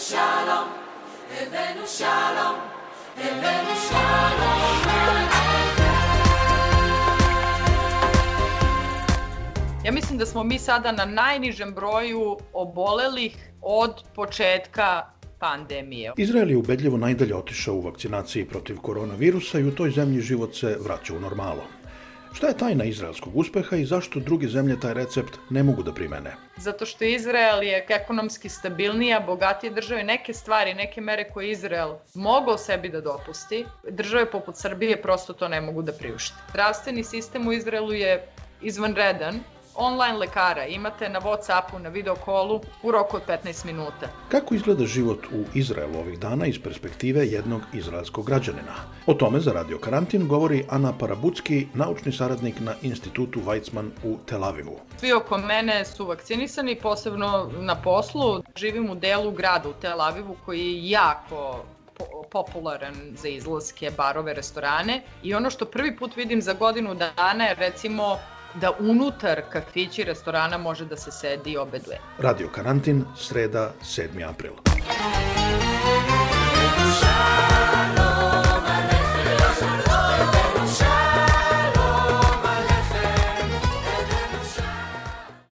שלום, הבאנו שלום, הבאנו שלום Ja mislim da smo mi sada na najnižem broju obolelih od početka pandemije. Izrael je ubedljivo najdalje otišao u vakcinaciji protiv koronavirusa i u toj zemlji život se vraća u normalu. Šta je tajna izraelskog uspeha i zašto druge zemlje taj recept ne mogu da primene? Zato što Izrael je ekonomski stabilnija, bogatije države, neke stvari, neke mere koje Izrael mogao sebi da dopusti, države poput Srbije prosto to ne mogu da priušte. Zdravstveni sistem u Izraelu je izvanredan, online lekara imate na Whatsappu, na videokolu u roku od 15 minuta. Kako izgleda život u Izraelu ovih dana iz perspektive jednog izraelskog građanina? O tome za Radio Karantin govori Ana Parabucki, naučni saradnik na institutu Weizmann u Tel Avivu. Svi oko mene su vakcinisani, posebno na poslu. Živim u delu grada u Tel Avivu koji je jako popularan za izlaske, barove, restorane i ono što prvi put vidim za godinu dana je recimo da unutar kafići restorana može da se sedi i obeduje. Radio Karantin, sreda, 7. april.